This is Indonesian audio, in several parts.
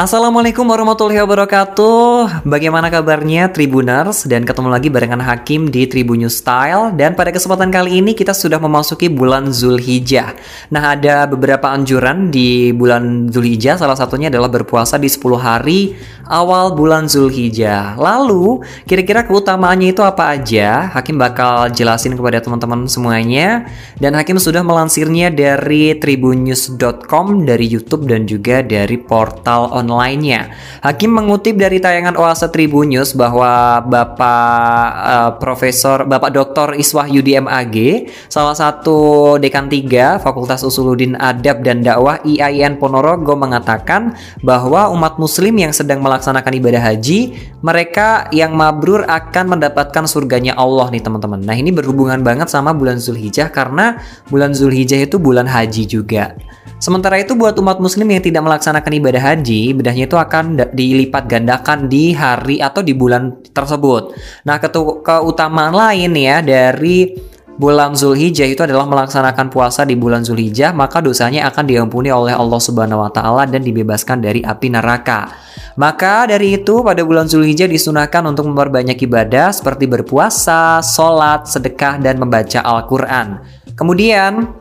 Assalamualaikum warahmatullahi wabarakatuh. Bagaimana kabarnya Tribuners? Dan ketemu lagi barengan Hakim di Tribunnews Style. Dan pada kesempatan kali ini kita sudah memasuki bulan Zulhijjah. Nah ada beberapa anjuran di bulan Zulhijjah. Salah satunya adalah berpuasa di 10 hari awal bulan Zulhijjah. Lalu kira-kira keutamaannya itu apa aja? Hakim bakal jelasin kepada teman-teman semuanya. Dan Hakim sudah melansirnya dari tribunnews.com Dari Youtube dan juga dari portal online lainnya. Hakim mengutip dari tayangan Oase Tribunnews bahwa Bapak uh, Profesor Bapak Dr. Iswah Yudi MAG, salah satu dekan 3 Fakultas Usuluddin Adab dan Dakwah IAIN Ponorogo mengatakan bahwa umat muslim yang sedang melaksanakan ibadah haji, mereka yang mabrur akan mendapatkan surganya Allah nih teman-teman. Nah, ini berhubungan banget sama bulan Zulhijjah karena bulan Zulhijjah itu bulan haji juga. Sementara itu buat umat muslim yang tidak melaksanakan ibadah haji, bedahnya itu akan dilipat gandakan di hari atau di bulan tersebut. Nah, keutamaan lain ya dari bulan Zulhijjah itu adalah melaksanakan puasa di bulan Zulhijjah, maka dosanya akan diampuni oleh Allah Subhanahu wa taala dan dibebaskan dari api neraka. Maka dari itu pada bulan Zulhijjah disunahkan untuk memperbanyak ibadah seperti berpuasa, sholat, sedekah, dan membaca Al-Quran. Kemudian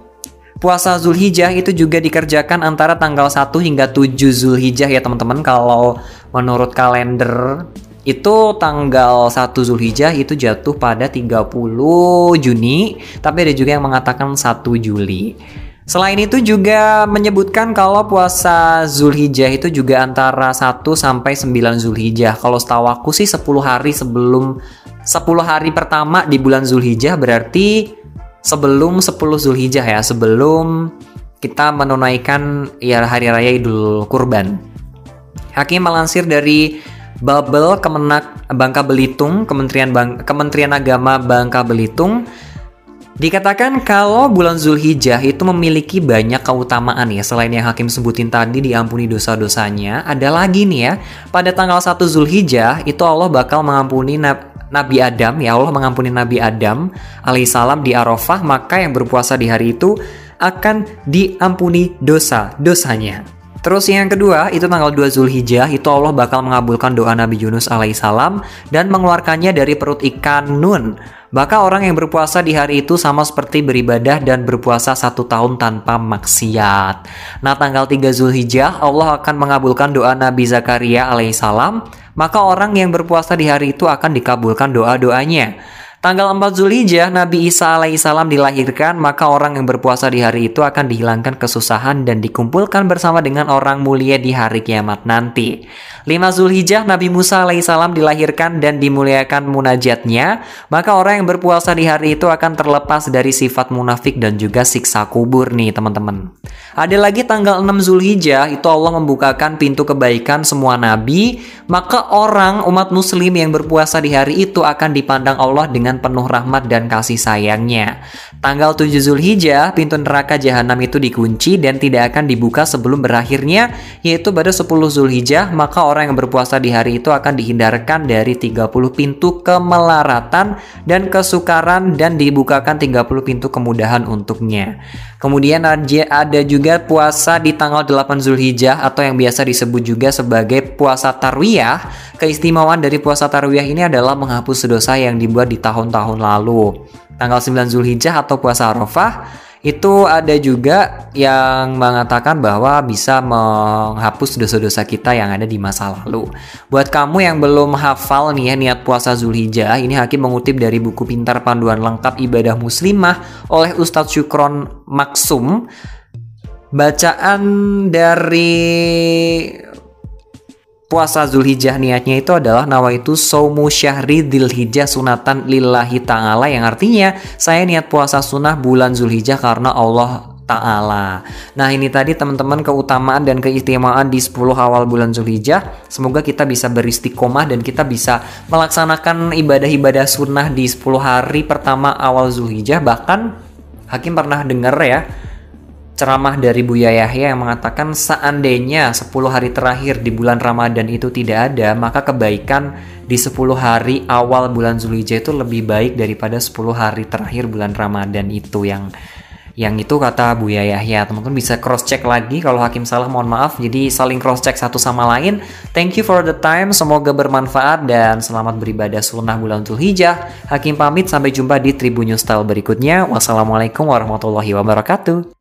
puasa Zulhijjah itu juga dikerjakan antara tanggal 1 hingga 7 Zulhijjah ya teman-teman. Kalau menurut kalender itu tanggal 1 Zulhijjah itu jatuh pada 30 Juni, tapi ada juga yang mengatakan 1 Juli. Selain itu juga menyebutkan kalau puasa Zulhijjah itu juga antara 1 sampai 9 Zulhijjah. Kalau setahu aku sih 10 hari sebelum 10 hari pertama di bulan Zulhijjah berarti sebelum 10 Zulhijjah ya, sebelum kita menunaikan ya hari raya Idul Kurban. Hakim melansir dari Babel Kemenak Bangka Belitung, Kementerian Bang, Kementerian Agama Bangka Belitung Dikatakan kalau bulan Zulhijjah itu memiliki banyak keutamaan ya Selain yang Hakim sebutin tadi diampuni dosa-dosanya Ada lagi nih ya Pada tanggal 1 Zulhijjah itu Allah bakal mengampuni Nabi Adam, ya Allah mengampuni Nabi Adam alaihissalam di Arafah, maka yang berpuasa di hari itu akan diampuni dosa-dosanya. Terus yang kedua, itu tanggal 2 Zulhijjah, itu Allah bakal mengabulkan doa Nabi Yunus alaihissalam dan mengeluarkannya dari perut ikan Nun. Maka orang yang berpuasa di hari itu sama seperti beribadah dan berpuasa satu tahun tanpa maksiat. Nah tanggal 3 Zulhijjah Allah akan mengabulkan doa Nabi Zakaria alaihissalam. Maka orang yang berpuasa di hari itu akan dikabulkan doa-doanya. Tanggal 4 Zulhijjah, Nabi Isa alaihissalam dilahirkan, maka orang yang berpuasa di hari itu akan dihilangkan kesusahan dan dikumpulkan bersama dengan orang mulia di hari kiamat nanti. 5 Zulhijjah, Nabi Musa alaihissalam dilahirkan dan dimuliakan munajatnya, maka orang yang berpuasa di hari itu akan terlepas dari sifat munafik dan juga siksa kubur nih teman-teman. Ada lagi tanggal 6 Zulhijjah, itu Allah membukakan pintu kebaikan semua nabi, maka orang umat muslim yang berpuasa di hari itu akan dipandang Allah dengan dengan penuh rahmat dan kasih sayangnya. Tanggal 7 Zulhijjah, pintu neraka jahanam itu dikunci dan tidak akan dibuka sebelum berakhirnya, yaitu pada 10 Zulhijjah, maka orang yang berpuasa di hari itu akan dihindarkan dari 30 pintu kemelaratan dan kesukaran dan dibukakan 30 pintu kemudahan untuknya. Kemudian ada juga puasa di tanggal 8 Zulhijjah atau yang biasa disebut juga sebagai puasa tarwiyah. Keistimewaan dari puasa tarwiyah ini adalah menghapus dosa yang dibuat di tahun-tahun lalu. Tanggal 9 Zulhijjah atau puasa Arafah itu ada juga yang mengatakan bahwa bisa menghapus dosa-dosa kita yang ada di masa lalu. Buat kamu yang belum hafal nih ya niat puasa Zulhijjah, ini Hakim mengutip dari buku Pintar Panduan Lengkap Ibadah Muslimah oleh Ustadz Syukron Maksum. Bacaan dari puasa Zulhijjah niatnya itu adalah nawaitu saumu syahri dzulhijjah sunatan lillahi ta'ala yang artinya saya niat puasa sunnah bulan Zulhijjah karena Allah Ta'ala. Nah ini tadi teman-teman keutamaan dan keistimewaan di 10 awal bulan Zulhijjah. Semoga kita bisa beristiqomah dan kita bisa melaksanakan ibadah-ibadah sunnah di 10 hari pertama awal Zulhijjah. Bahkan Hakim pernah dengar ya ceramah dari Buya Yahya yang mengatakan seandainya 10 hari terakhir di bulan Ramadan itu tidak ada, maka kebaikan di 10 hari awal bulan Zulhijjah itu lebih baik daripada 10 hari terakhir bulan Ramadan itu yang Yang itu kata Buya Yahya. Teman-teman bisa cross check lagi kalau Hakim salah mohon maaf. Jadi saling cross check satu sama lain. Thank you for the time. Semoga bermanfaat dan selamat beribadah sunnah bulan Zulhijjah. Hakim pamit sampai jumpa di Tribun News Style berikutnya. Wassalamualaikum warahmatullahi wabarakatuh.